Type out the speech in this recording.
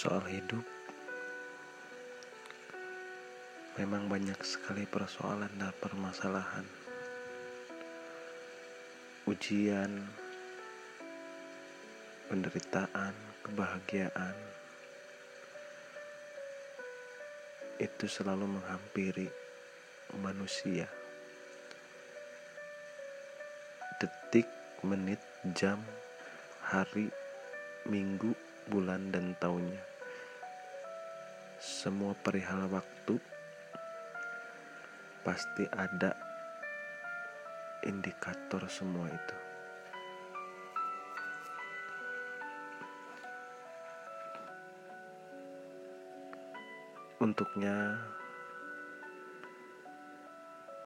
soal hidup, memang banyak sekali persoalan dan permasalahan, ujian, penderitaan, kebahagiaan. Itu selalu menghampiri manusia. Detik, menit, jam, hari, minggu, bulan, dan tahunnya. Semua perihal waktu pasti ada indikator semua itu. Untuknya